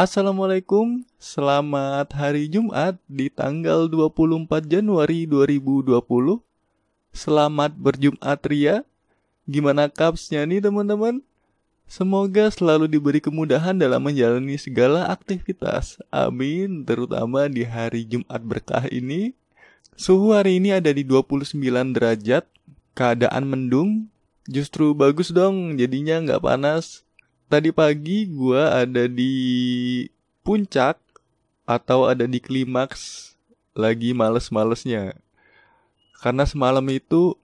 Assalamualaikum, selamat hari Jumat di tanggal 24 Januari 2020 Selamat berjumat Ria. Gimana kapsnya nih teman-teman? Semoga selalu diberi kemudahan dalam menjalani segala aktivitas. Amin, terutama di hari Jumat berkah ini. Suhu hari ini ada di 29 derajat. Keadaan mendung. Justru bagus dong, jadinya nggak panas tadi pagi gue ada di puncak atau ada di klimaks lagi males-malesnya. Karena semalam itu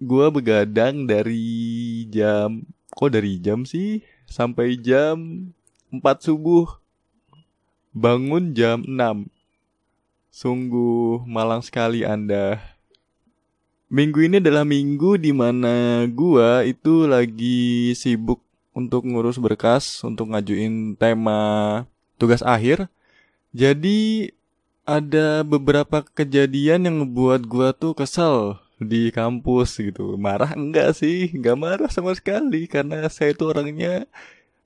gue begadang dari jam kok dari jam sih sampai jam 4 subuh. Bangun jam 6. Sungguh malang sekali Anda. Minggu ini adalah minggu di mana gua itu lagi sibuk untuk ngurus berkas untuk ngajuin tema tugas akhir. Jadi ada beberapa kejadian yang ngebuat gua tuh kesel di kampus gitu. Marah enggak sih? Enggak marah sama sekali karena saya itu orangnya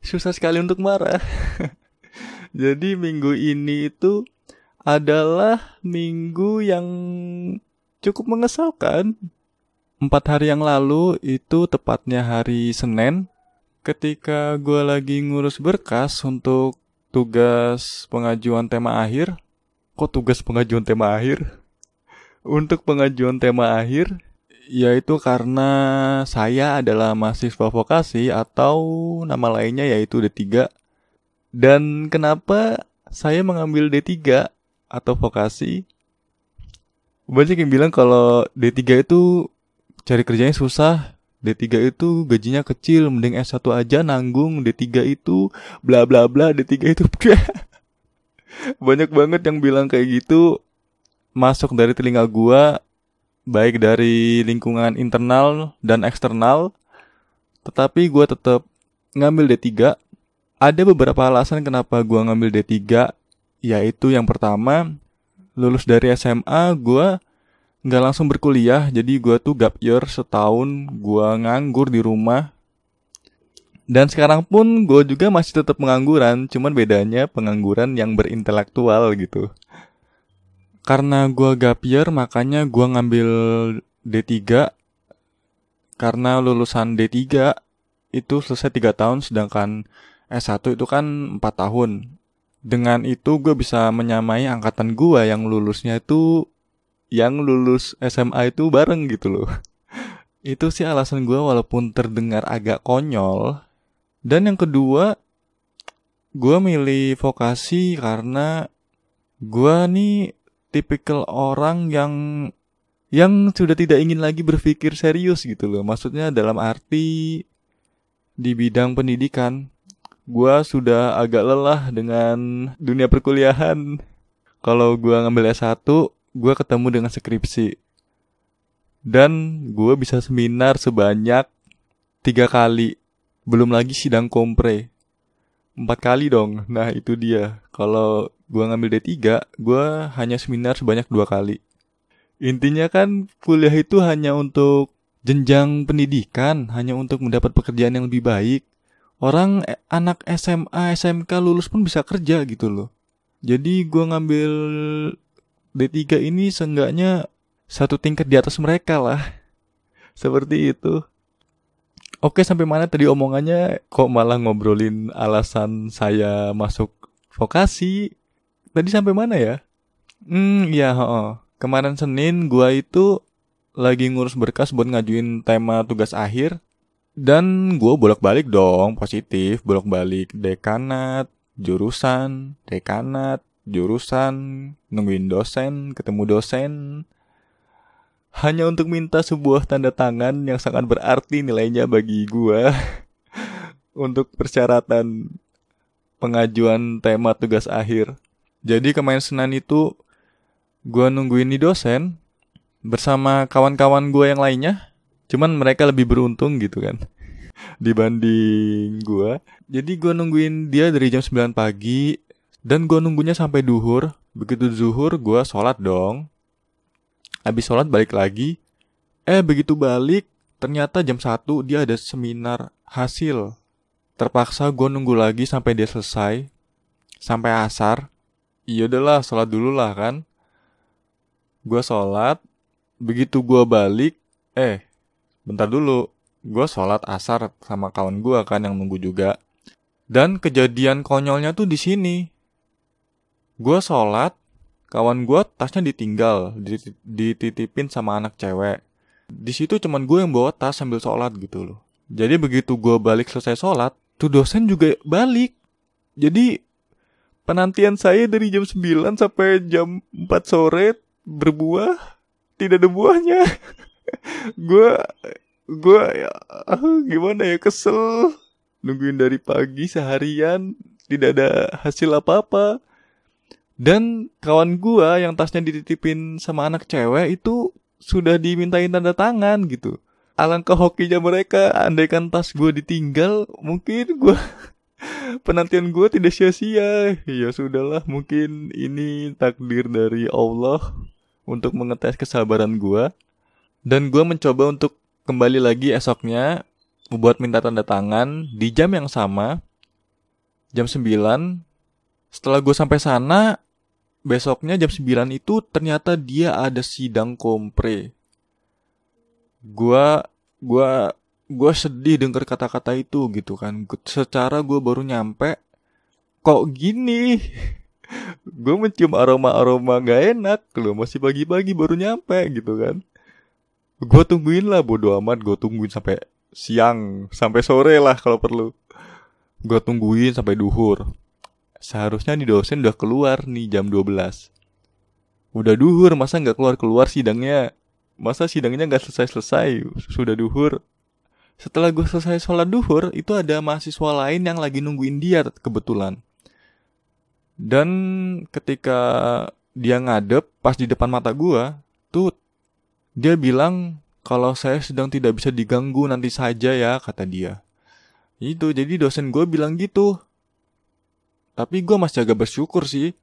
susah sekali untuk marah. Jadi minggu ini itu adalah minggu yang cukup mengesalkan. Empat hari yang lalu itu tepatnya hari Senin ketika gue lagi ngurus berkas untuk tugas pengajuan tema akhir, kok tugas pengajuan tema akhir? Untuk pengajuan tema akhir, yaitu karena saya adalah mahasiswa vokasi atau nama lainnya yaitu D3. Dan kenapa saya mengambil D3 atau vokasi? Banyak yang bilang kalau D3 itu cari kerjanya susah, D3 itu gajinya kecil, mending S1 aja nanggung, D3 itu bla bla bla, D3 itu. Banyak banget yang bilang kayak gitu. Masuk dari telinga gua baik dari lingkungan internal dan eksternal tetapi gua tetap ngambil D3 ada beberapa alasan kenapa gua ngambil D3 yaitu yang pertama lulus dari SMA gua nggak langsung berkuliah jadi gue tuh gap year setahun gue nganggur di rumah. Dan sekarang pun gue juga masih tetap pengangguran cuman bedanya pengangguran yang berintelektual gitu. Karena gue gap year makanya gue ngambil D3 karena lulusan D3 itu selesai 3 tahun sedangkan S1 itu kan 4 tahun. Dengan itu gue bisa menyamai angkatan gue yang lulusnya itu yang lulus SMA itu bareng gitu loh. itu sih alasan gue walaupun terdengar agak konyol. Dan yang kedua, gue milih vokasi karena gue nih tipikal orang yang yang sudah tidak ingin lagi berpikir serius gitu loh. Maksudnya dalam arti di bidang pendidikan, gue sudah agak lelah dengan dunia perkuliahan. Kalau gue ngambil S1, gue ketemu dengan skripsi. Dan gue bisa seminar sebanyak tiga kali. Belum lagi sidang kompre. Empat kali dong. Nah itu dia. Kalau gue ngambil D3 gue hanya seminar sebanyak dua kali. Intinya kan kuliah itu hanya untuk jenjang pendidikan hanya untuk mendapat pekerjaan yang lebih baik. Orang eh, anak SMA SMK lulus pun bisa kerja gitu loh. Jadi gue ngambil D3 ini seenggaknya satu tingkat di atas mereka lah. Seperti itu. Oke, sampai mana tadi omongannya? Kok malah ngobrolin alasan saya masuk vokasi? Tadi sampai mana ya? Hmm, iya, oh. Kemarin Senin gua itu lagi ngurus berkas buat ngajuin tema tugas akhir dan gua bolak-balik dong, positif, bolak-balik dekanat, jurusan, dekanat, jurusan, nungguin dosen, ketemu dosen, hanya untuk minta sebuah tanda tangan yang sangat berarti nilainya bagi gua untuk persyaratan pengajuan tema tugas akhir. Jadi kemarin Senin itu gua nungguin di dosen bersama kawan-kawan gua yang lainnya, cuman mereka lebih beruntung gitu kan dibanding gua. Jadi gua nungguin dia dari jam 9 pagi dan gue nunggunya sampai duhur. Begitu zuhur gue sholat dong. Habis sholat balik lagi. Eh begitu balik ternyata jam 1 dia ada seminar hasil. Terpaksa gue nunggu lagi sampai dia selesai. sampai asar. Iya udahlah, sholat dulu lah kan. Gue sholat, begitu gue balik, eh, bentar dulu. Gue sholat asar sama kawan gue kan yang nunggu juga. Dan kejadian konyolnya tuh di sini. Gue sholat, kawan gue tasnya ditinggal, dititipin sama anak cewek. Di situ cuman gue yang bawa tas sambil sholat gitu loh. Jadi begitu gue balik selesai sholat, tuh dosen juga balik. Jadi penantian saya dari jam 9 sampai jam 4 sore berbuah tidak ada buahnya. gue gue ya gimana ya kesel nungguin dari pagi seharian tidak ada hasil apa-apa. Dan kawan gue yang tasnya dititipin sama anak cewek itu sudah dimintain tanda tangan gitu. Alangkah hokinya mereka andaikan tas gue ditinggal mungkin gue penantian gue tidak sia-sia. Ya sudahlah mungkin ini takdir dari Allah untuk mengetes kesabaran gue dan gue mencoba untuk kembali lagi esoknya membuat minta tanda tangan di jam yang sama jam 9 setelah gue sampai sana besoknya jam 9 itu ternyata dia ada sidang kompre. Gua gua gua sedih denger kata-kata itu gitu kan. Secara gua baru nyampe kok gini? Gue mencium aroma-aroma gak enak. Loh masih pagi-pagi baru nyampe gitu kan. Gue tungguin lah bodo amat. Gue tungguin sampai siang sampai sore lah kalau perlu. Gue tungguin sampai duhur seharusnya nih dosen udah keluar nih jam 12 udah duhur masa nggak keluar keluar sidangnya? Masa sidangnya nggak selesai-selesai? Sudah duhur. Setelah gue selesai sholat duhur itu ada mahasiswa lain yang lagi nungguin dia kebetulan. Dan ketika dia ngadep pas di depan mata gue tuh dia bilang kalau saya sedang tidak bisa diganggu nanti saja ya kata dia. Itu jadi dosen gue bilang gitu tapi gue masih agak bersyukur sih.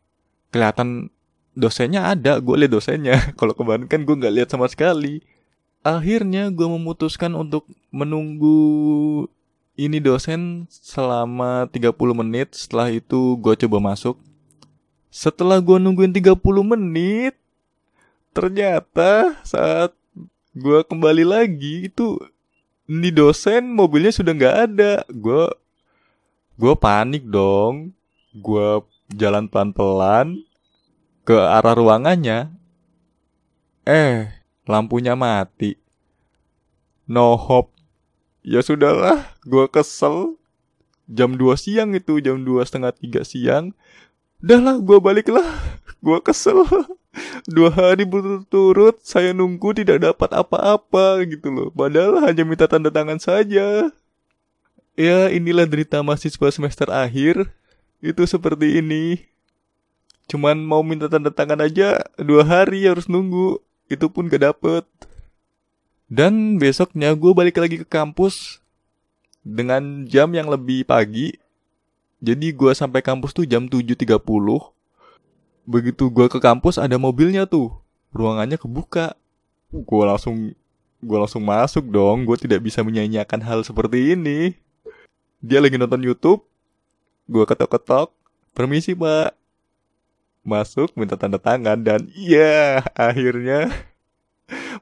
Kelihatan dosennya ada gue liat dosennya. Kalau kemarin kan gue nggak lihat sama sekali. Akhirnya gue memutuskan untuk menunggu ini dosen selama 30 menit. Setelah itu gue coba masuk. Setelah gue nungguin 30 menit ternyata saat gue kembali lagi itu ini dosen mobilnya sudah nggak ada. Gue gue panik dong gue jalan pelan-pelan ke arah ruangannya. Eh, lampunya mati. No hope. Ya sudahlah, gue kesel. Jam 2 siang itu, jam 2 setengah 3 siang. Udahlah, gue balik lah. Gue kesel. Dua hari berturut-turut saya nunggu tidak dapat apa-apa gitu loh. Padahal hanya minta tanda tangan saja. Ya inilah derita mahasiswa semester akhir. Itu seperti ini. Cuman mau minta tanda tangan aja dua hari harus nunggu. Itu pun gak dapet. Dan besoknya gue balik lagi ke kampus dengan jam yang lebih pagi. Jadi gue sampai kampus tuh jam 7.30. Begitu gue ke kampus ada mobilnya tuh. Ruangannya kebuka. Gue langsung gue langsung masuk dong. Gue tidak bisa menyanyiakan hal seperti ini. Dia lagi nonton YouTube. Gue ketok-ketok. Permisi, Pak masuk minta tanda tangan dan iya akhirnya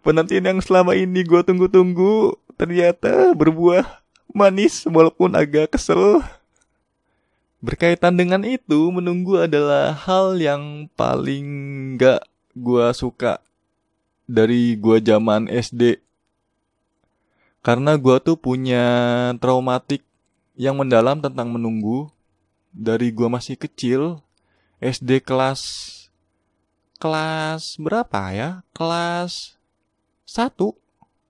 penantian yang selama ini gue tunggu-tunggu ternyata berbuah manis walaupun agak kesel. Berkaitan dengan itu, menunggu adalah hal yang paling gak gue suka dari gue zaman SD. Karena gue tuh punya traumatik yang mendalam tentang menunggu. Dari gue masih kecil, SD kelas kelas berapa ya? Kelas 1.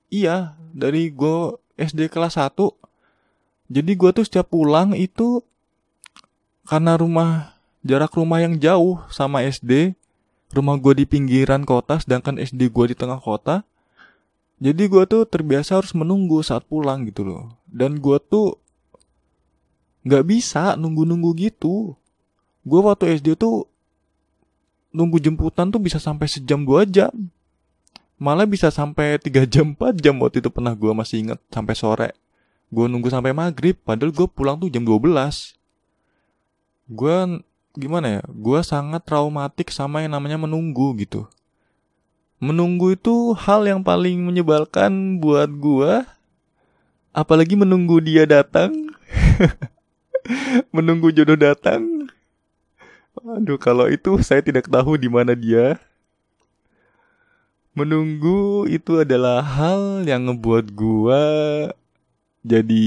Iya, dari gue SD kelas 1. Jadi gue tuh setiap pulang itu karena rumah jarak rumah yang jauh sama SD, rumah gue di pinggiran kota sedangkan SD gue di tengah kota. Jadi gue tuh terbiasa harus menunggu saat pulang gitu loh. Dan gue tuh nggak bisa nunggu-nunggu gitu gue waktu SD tuh nunggu jemputan tuh bisa sampai sejam dua jam malah bisa sampai tiga jam 4 jam waktu itu pernah gue masih inget sampai sore gue nunggu sampai maghrib padahal gue pulang tuh jam 12 gue gimana ya? Gue sangat traumatik sama yang namanya menunggu gitu. Menunggu itu hal yang paling menyebalkan buat gue. Apalagi menunggu dia datang. menunggu jodoh datang. Aduh, kalau itu saya tidak tahu di mana dia. Menunggu itu adalah hal yang ngebuat gua jadi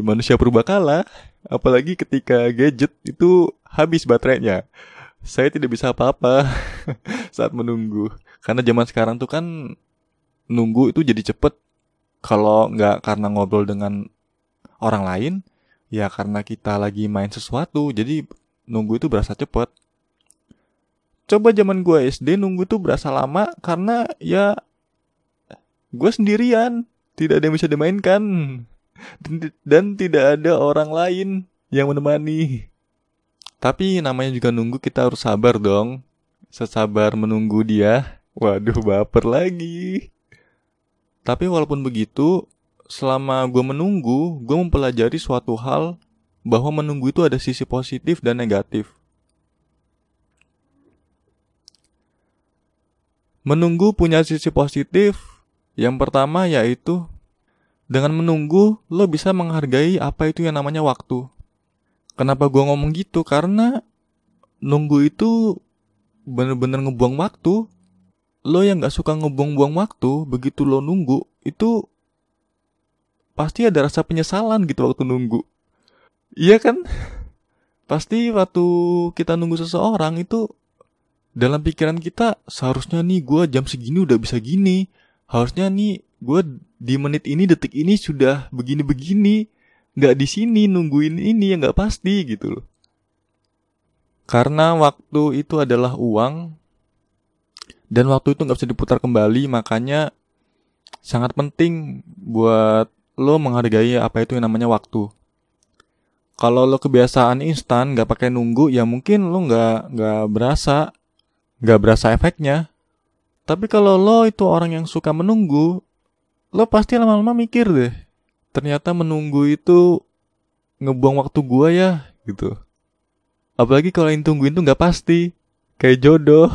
manusia purbakala, apalagi ketika gadget itu habis baterainya. Saya tidak bisa apa-apa saat menunggu. Karena zaman sekarang tuh kan nunggu itu jadi cepet. Kalau nggak karena ngobrol dengan orang lain, ya karena kita lagi main sesuatu. Jadi nunggu itu berasa cepet. Coba zaman gue SD nunggu tuh berasa lama karena ya gue sendirian, tidak ada yang bisa dimainkan dan tidak ada orang lain yang menemani. Tapi namanya juga nunggu kita harus sabar dong. Sesabar menunggu dia. Waduh baper lagi. Tapi walaupun begitu, selama gue menunggu, gue mempelajari suatu hal bahwa menunggu itu ada sisi positif dan negatif. Menunggu punya sisi positif. Yang pertama yaitu dengan menunggu lo bisa menghargai apa itu yang namanya waktu. Kenapa gue ngomong gitu? Karena nunggu itu bener-bener ngebuang waktu. Lo yang gak suka ngebuang-buang waktu, begitu lo nunggu, itu pasti ada rasa penyesalan gitu waktu nunggu. Iya kan? Pasti waktu kita nunggu seseorang itu dalam pikiran kita seharusnya nih gue jam segini udah bisa gini harusnya nih gue di menit ini detik ini sudah begini-begini nggak di sini nungguin ini yang nggak pasti gitu loh karena waktu itu adalah uang dan waktu itu nggak bisa diputar kembali makanya sangat penting buat lo menghargai apa itu yang namanya waktu kalau lo kebiasaan instan nggak pakai nunggu ya mungkin lo nggak nggak berasa nggak berasa efeknya. Tapi kalau lo itu orang yang suka menunggu, lo pasti lama-lama mikir deh. Ternyata menunggu itu ngebuang waktu gua ya, gitu. Apalagi kalau yang tungguin tuh nggak pasti, kayak jodoh.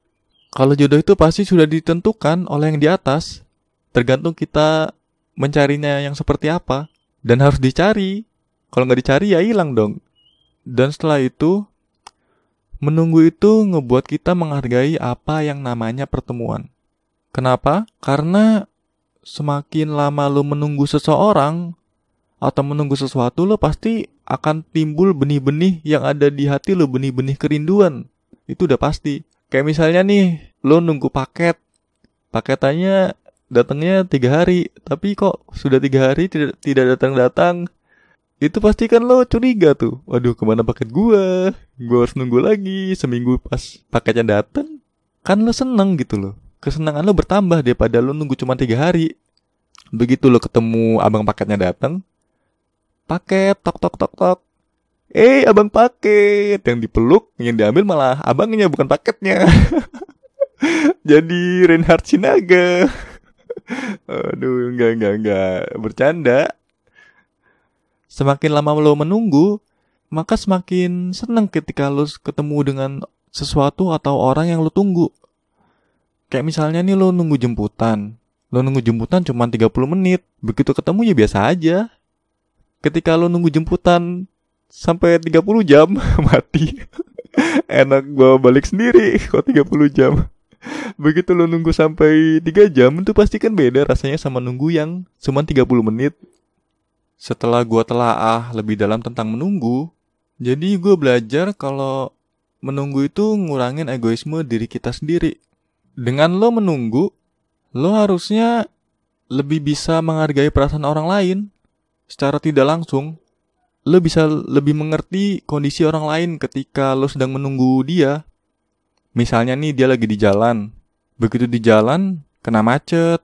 kalau jodoh itu pasti sudah ditentukan oleh yang di atas, tergantung kita mencarinya yang seperti apa dan harus dicari. Kalau nggak dicari ya hilang dong. Dan setelah itu Menunggu itu ngebuat kita menghargai apa yang namanya pertemuan. Kenapa? Karena semakin lama lo menunggu seseorang atau menunggu sesuatu lo pasti akan timbul benih-benih yang ada di hati lo benih-benih kerinduan. Itu udah pasti. Kayak misalnya nih, lo nunggu paket. Paketannya datangnya tiga hari, tapi kok sudah tiga hari tidak tidak datang-datang itu pasti kan lo curiga tuh. Waduh, ke mana paket gua? Gua harus nunggu lagi seminggu pas paketnya datang. Kan lo seneng gitu loh. Kesenangan lo bertambah daripada lo nunggu cuma tiga hari. Begitu lo ketemu abang paketnya datang, paket tok tok tok tok. Eh, abang paket yang dipeluk, yang diambil malah abangnya bukan paketnya. Jadi Reinhard Sinaga. Aduh, enggak enggak enggak bercanda semakin lama lo menunggu, maka semakin senang ketika lo ketemu dengan sesuatu atau orang yang lo tunggu. Kayak misalnya nih lo nunggu jemputan. Lo nunggu jemputan cuma 30 menit. Begitu ketemu ya biasa aja. Ketika lo nunggu jemputan sampai 30 jam, mati. Enak gua balik sendiri kok 30 jam. Begitu lo nunggu sampai 3 jam itu pasti kan beda rasanya sama nunggu yang cuma 30 menit. Setelah gue telaah lebih dalam tentang menunggu, jadi gue belajar kalau menunggu itu ngurangin egoisme diri kita sendiri. Dengan lo menunggu, lo harusnya lebih bisa menghargai perasaan orang lain secara tidak langsung. Lo bisa lebih mengerti kondisi orang lain ketika lo sedang menunggu dia. Misalnya nih dia lagi di jalan. Begitu di jalan, kena macet,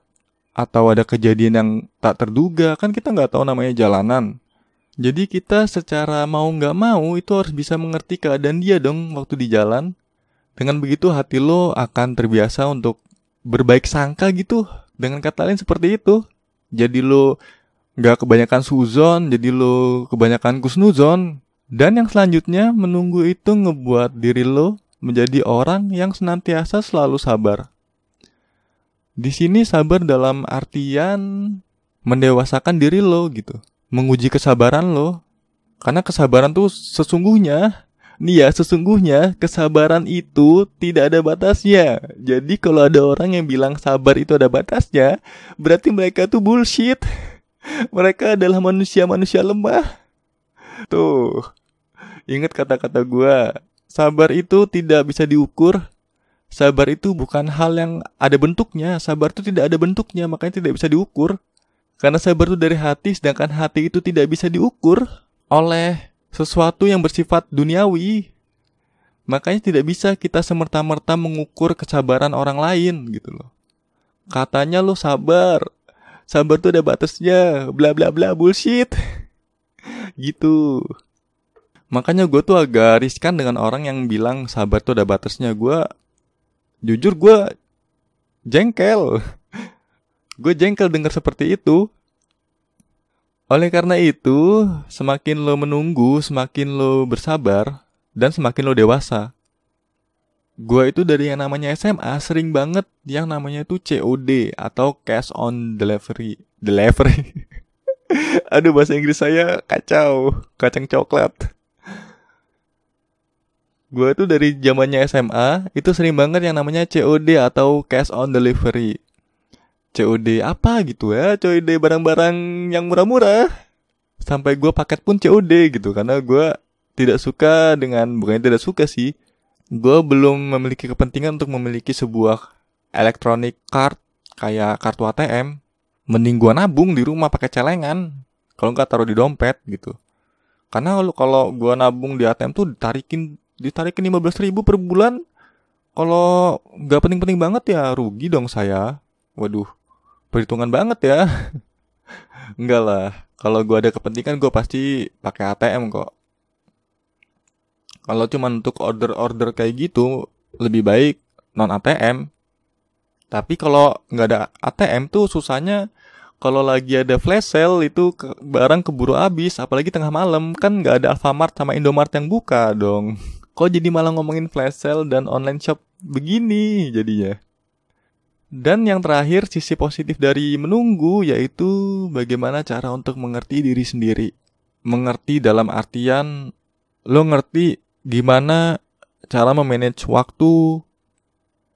atau ada kejadian yang tak terduga kan kita nggak tahu namanya jalanan. Jadi kita secara mau nggak mau itu harus bisa mengerti keadaan dia dong waktu di jalan. Dengan begitu hati lo akan terbiasa untuk berbaik sangka gitu dengan kata lain seperti itu. Jadi lo nggak kebanyakan suzon jadi lo kebanyakan kusnuzon Dan yang selanjutnya, menunggu itu ngebuat diri lo menjadi orang yang senantiasa selalu sabar. Di sini sabar dalam artian mendewasakan diri lo gitu, menguji kesabaran lo. Karena kesabaran tuh sesungguhnya, nih ya sesungguhnya kesabaran itu tidak ada batasnya. Jadi kalau ada orang yang bilang sabar itu ada batasnya, berarti mereka tuh bullshit. Mereka adalah manusia-manusia lemah. Tuh, ingat kata-kata gue. Sabar itu tidak bisa diukur. Sabar itu bukan hal yang ada bentuknya. Sabar itu tidak ada bentuknya, makanya tidak bisa diukur. Karena sabar itu dari hati, sedangkan hati itu tidak bisa diukur oleh sesuatu yang bersifat duniawi. Makanya tidak bisa kita semerta-merta mengukur kesabaran orang lain gitu loh. Katanya lo sabar, sabar tuh ada batasnya bla bla bla bullshit gitu makanya gue tuh agak riskan dengan orang yang bilang sabar tuh ada batasnya gue jujur gue jengkel gue jengkel dengar seperti itu oleh karena itu semakin lo menunggu semakin lo bersabar dan semakin lo dewasa Gua itu dari yang namanya SMA sering banget yang namanya itu COD atau cash on delivery. Delivery. Aduh bahasa Inggris saya kacau, kacang coklat. Gue tuh dari zamannya SMA itu sering banget yang namanya COD atau cash on delivery. COD apa gitu ya, COD barang-barang yang murah-murah. Sampai gue paket pun COD gitu karena gue tidak suka dengan bukannya tidak suka sih gue belum memiliki kepentingan untuk memiliki sebuah electronic card kayak kartu ATM. Mending gue nabung di rumah pakai celengan. Kalau nggak taruh di dompet gitu. Karena kalau gue nabung di ATM tuh ditarikin ditarikin lima belas ribu per bulan. Kalau nggak penting-penting banget ya rugi dong saya. Waduh, perhitungan banget ya. Enggak lah. Kalau gue ada kepentingan gue pasti pakai ATM kok. Kalau cuma untuk order-order kayak gitu, lebih baik non ATM. Tapi kalau nggak ada ATM tuh susahnya kalau lagi ada flash sale itu barang keburu habis, apalagi tengah malam kan nggak ada Alfamart sama Indomart yang buka dong. Kok jadi malah ngomongin flash sale dan online shop begini jadinya? Dan yang terakhir sisi positif dari menunggu yaitu bagaimana cara untuk mengerti diri sendiri. Mengerti dalam artian lo ngerti gimana cara memanage waktu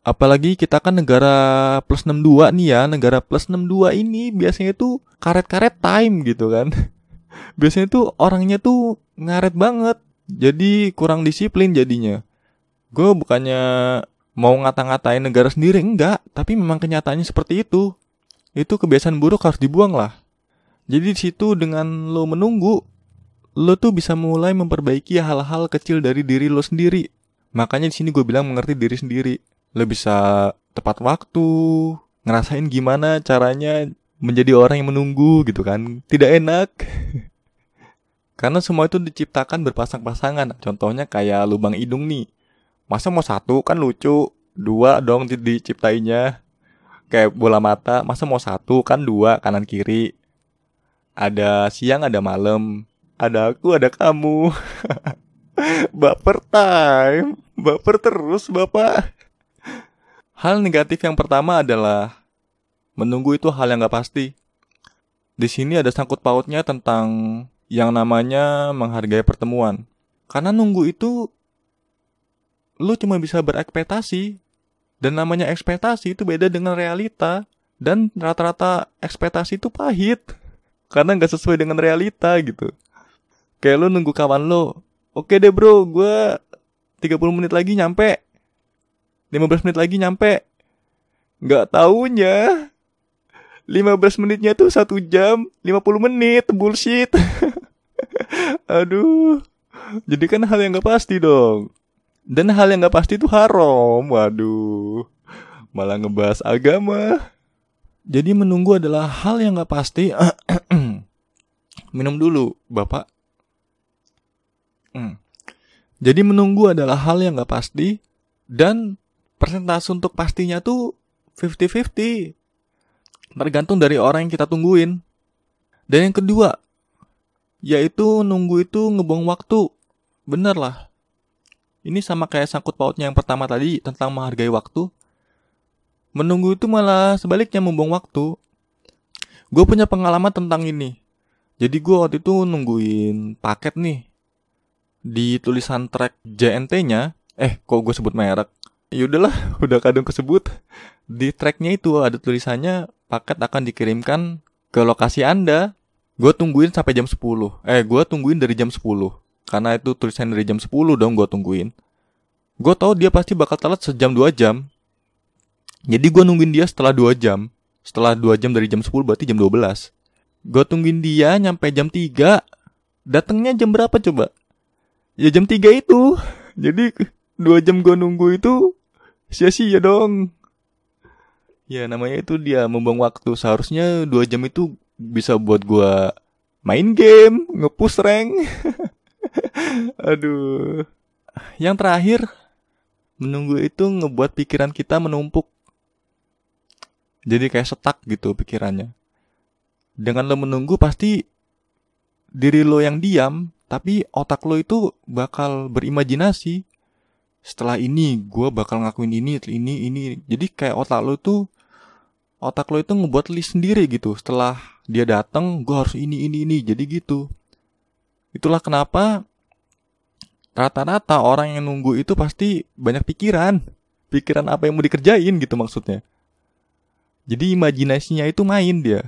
apalagi kita kan negara plus 62 nih ya negara plus 62 ini biasanya tuh karet-karet time gitu kan biasanya tuh orangnya tuh ngaret banget jadi kurang disiplin jadinya gue bukannya mau ngata-ngatain negara sendiri enggak tapi memang kenyataannya seperti itu itu kebiasaan buruk harus dibuang lah jadi di situ dengan lo menunggu lo tuh bisa mulai memperbaiki hal-hal kecil dari diri lo sendiri. Makanya di sini gue bilang mengerti diri sendiri. Lo bisa tepat waktu, ngerasain gimana caranya menjadi orang yang menunggu gitu kan. Tidak enak. Karena semua itu diciptakan berpasang-pasangan. Contohnya kayak lubang hidung nih. Masa mau satu kan lucu. Dua dong di diciptainya. Kayak bola mata. Masa mau satu kan dua kanan kiri. Ada siang ada malam ada aku, ada kamu. baper time, baper terus bapak. Hal negatif yang pertama adalah menunggu itu hal yang gak pasti. Di sini ada sangkut pautnya tentang yang namanya menghargai pertemuan. Karena nunggu itu lu cuma bisa berekspektasi. Dan namanya ekspektasi itu beda dengan realita. Dan rata-rata ekspektasi itu pahit. Karena nggak sesuai dengan realita gitu. Kayak lu nunggu kawan lu. Oke deh bro, gue 30 menit lagi nyampe. 15 menit lagi nyampe. Nggak taunya 15 menitnya tuh 1 jam 50 menit bullshit. Aduh. Jadi kan hal yang gak pasti dong. Dan hal yang gak pasti itu haram. Waduh. Malah ngebahas agama. Jadi menunggu adalah hal yang gak pasti. Minum dulu, Bapak. Hmm. Jadi menunggu adalah hal yang gak pasti dan persentase untuk pastinya tuh 50-50. Tergantung dari orang yang kita tungguin. Dan yang kedua, yaitu nunggu itu ngebuang waktu. bener lah. Ini sama kayak sangkut pautnya yang pertama tadi tentang menghargai waktu. Menunggu itu malah sebaliknya membuang waktu. Gue punya pengalaman tentang ini. Jadi gue waktu itu nungguin paket nih. Di tulisan track JNT-nya, eh kok gue sebut merek? Ya udahlah, udah kadang kesebut. Di tracknya itu ada tulisannya paket akan dikirimkan ke lokasi Anda. Gue tungguin sampai jam 10. Eh, gue tungguin dari jam 10. Karena itu tulisan dari jam 10 dong gue tungguin. Gue tau dia pasti bakal telat sejam 2 jam. Jadi gue nungguin dia setelah 2 jam. Setelah 2 jam dari jam 10 berarti jam 12. Gue tungguin dia nyampe jam 3. Datangnya jam berapa coba? Ya jam 3 itu. Jadi 2 jam gue nunggu itu sia-sia dong. Ya namanya itu dia membuang waktu. Seharusnya 2 jam itu bisa buat gue main game, ngepush rank. Aduh. Yang terakhir, menunggu itu ngebuat pikiran kita menumpuk jadi kayak setak gitu pikirannya. Dengan lo menunggu pasti diri lo yang diam, tapi otak lo itu bakal berimajinasi. Setelah ini gue bakal ngakuin ini, ini, ini. Jadi kayak otak lo tuh otak lo itu ngebuat list sendiri gitu. Setelah dia datang, gue harus ini, ini, ini. Jadi gitu. Itulah kenapa rata-rata orang yang nunggu itu pasti banyak pikiran. Pikiran apa yang mau dikerjain gitu maksudnya. Jadi imajinasinya itu main dia.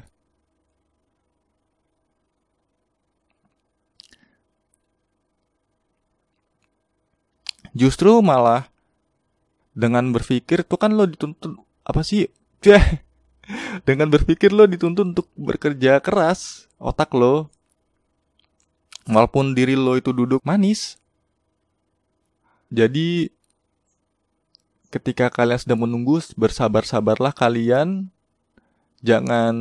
Justru malah dengan berpikir tuh kan lo dituntut apa sih? dengan berpikir lo dituntut untuk bekerja keras otak lo. Walaupun diri lo itu duduk manis. Jadi ketika kalian sedang menunggu, bersabar-sabarlah kalian. Jangan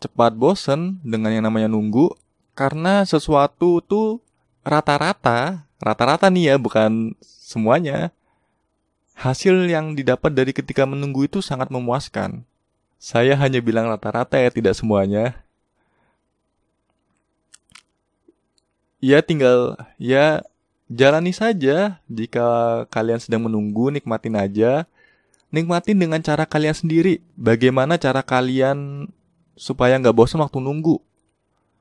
cepat bosen dengan yang namanya nunggu. Karena sesuatu tuh rata-rata, rata-rata nih ya, bukan semuanya. Hasil yang didapat dari ketika menunggu itu sangat memuaskan. Saya hanya bilang rata-rata ya, tidak semuanya. Ya tinggal, ya jalani saja. Jika kalian sedang menunggu, nikmatin aja. Nikmatin dengan cara kalian sendiri. Bagaimana cara kalian supaya nggak bosan waktu nunggu?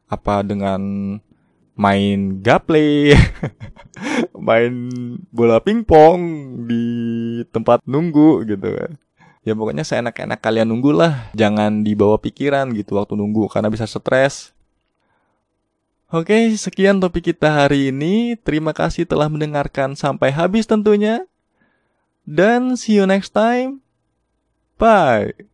Apa dengan main gaple, main bola pingpong di tempat nunggu gitu kan? Ya pokoknya seenak-enak kalian nunggu lah. Jangan dibawa pikiran gitu waktu nunggu karena bisa stres. Oke, sekian topik kita hari ini. Terima kasih telah mendengarkan sampai habis tentunya. Dan see you next time. Bye.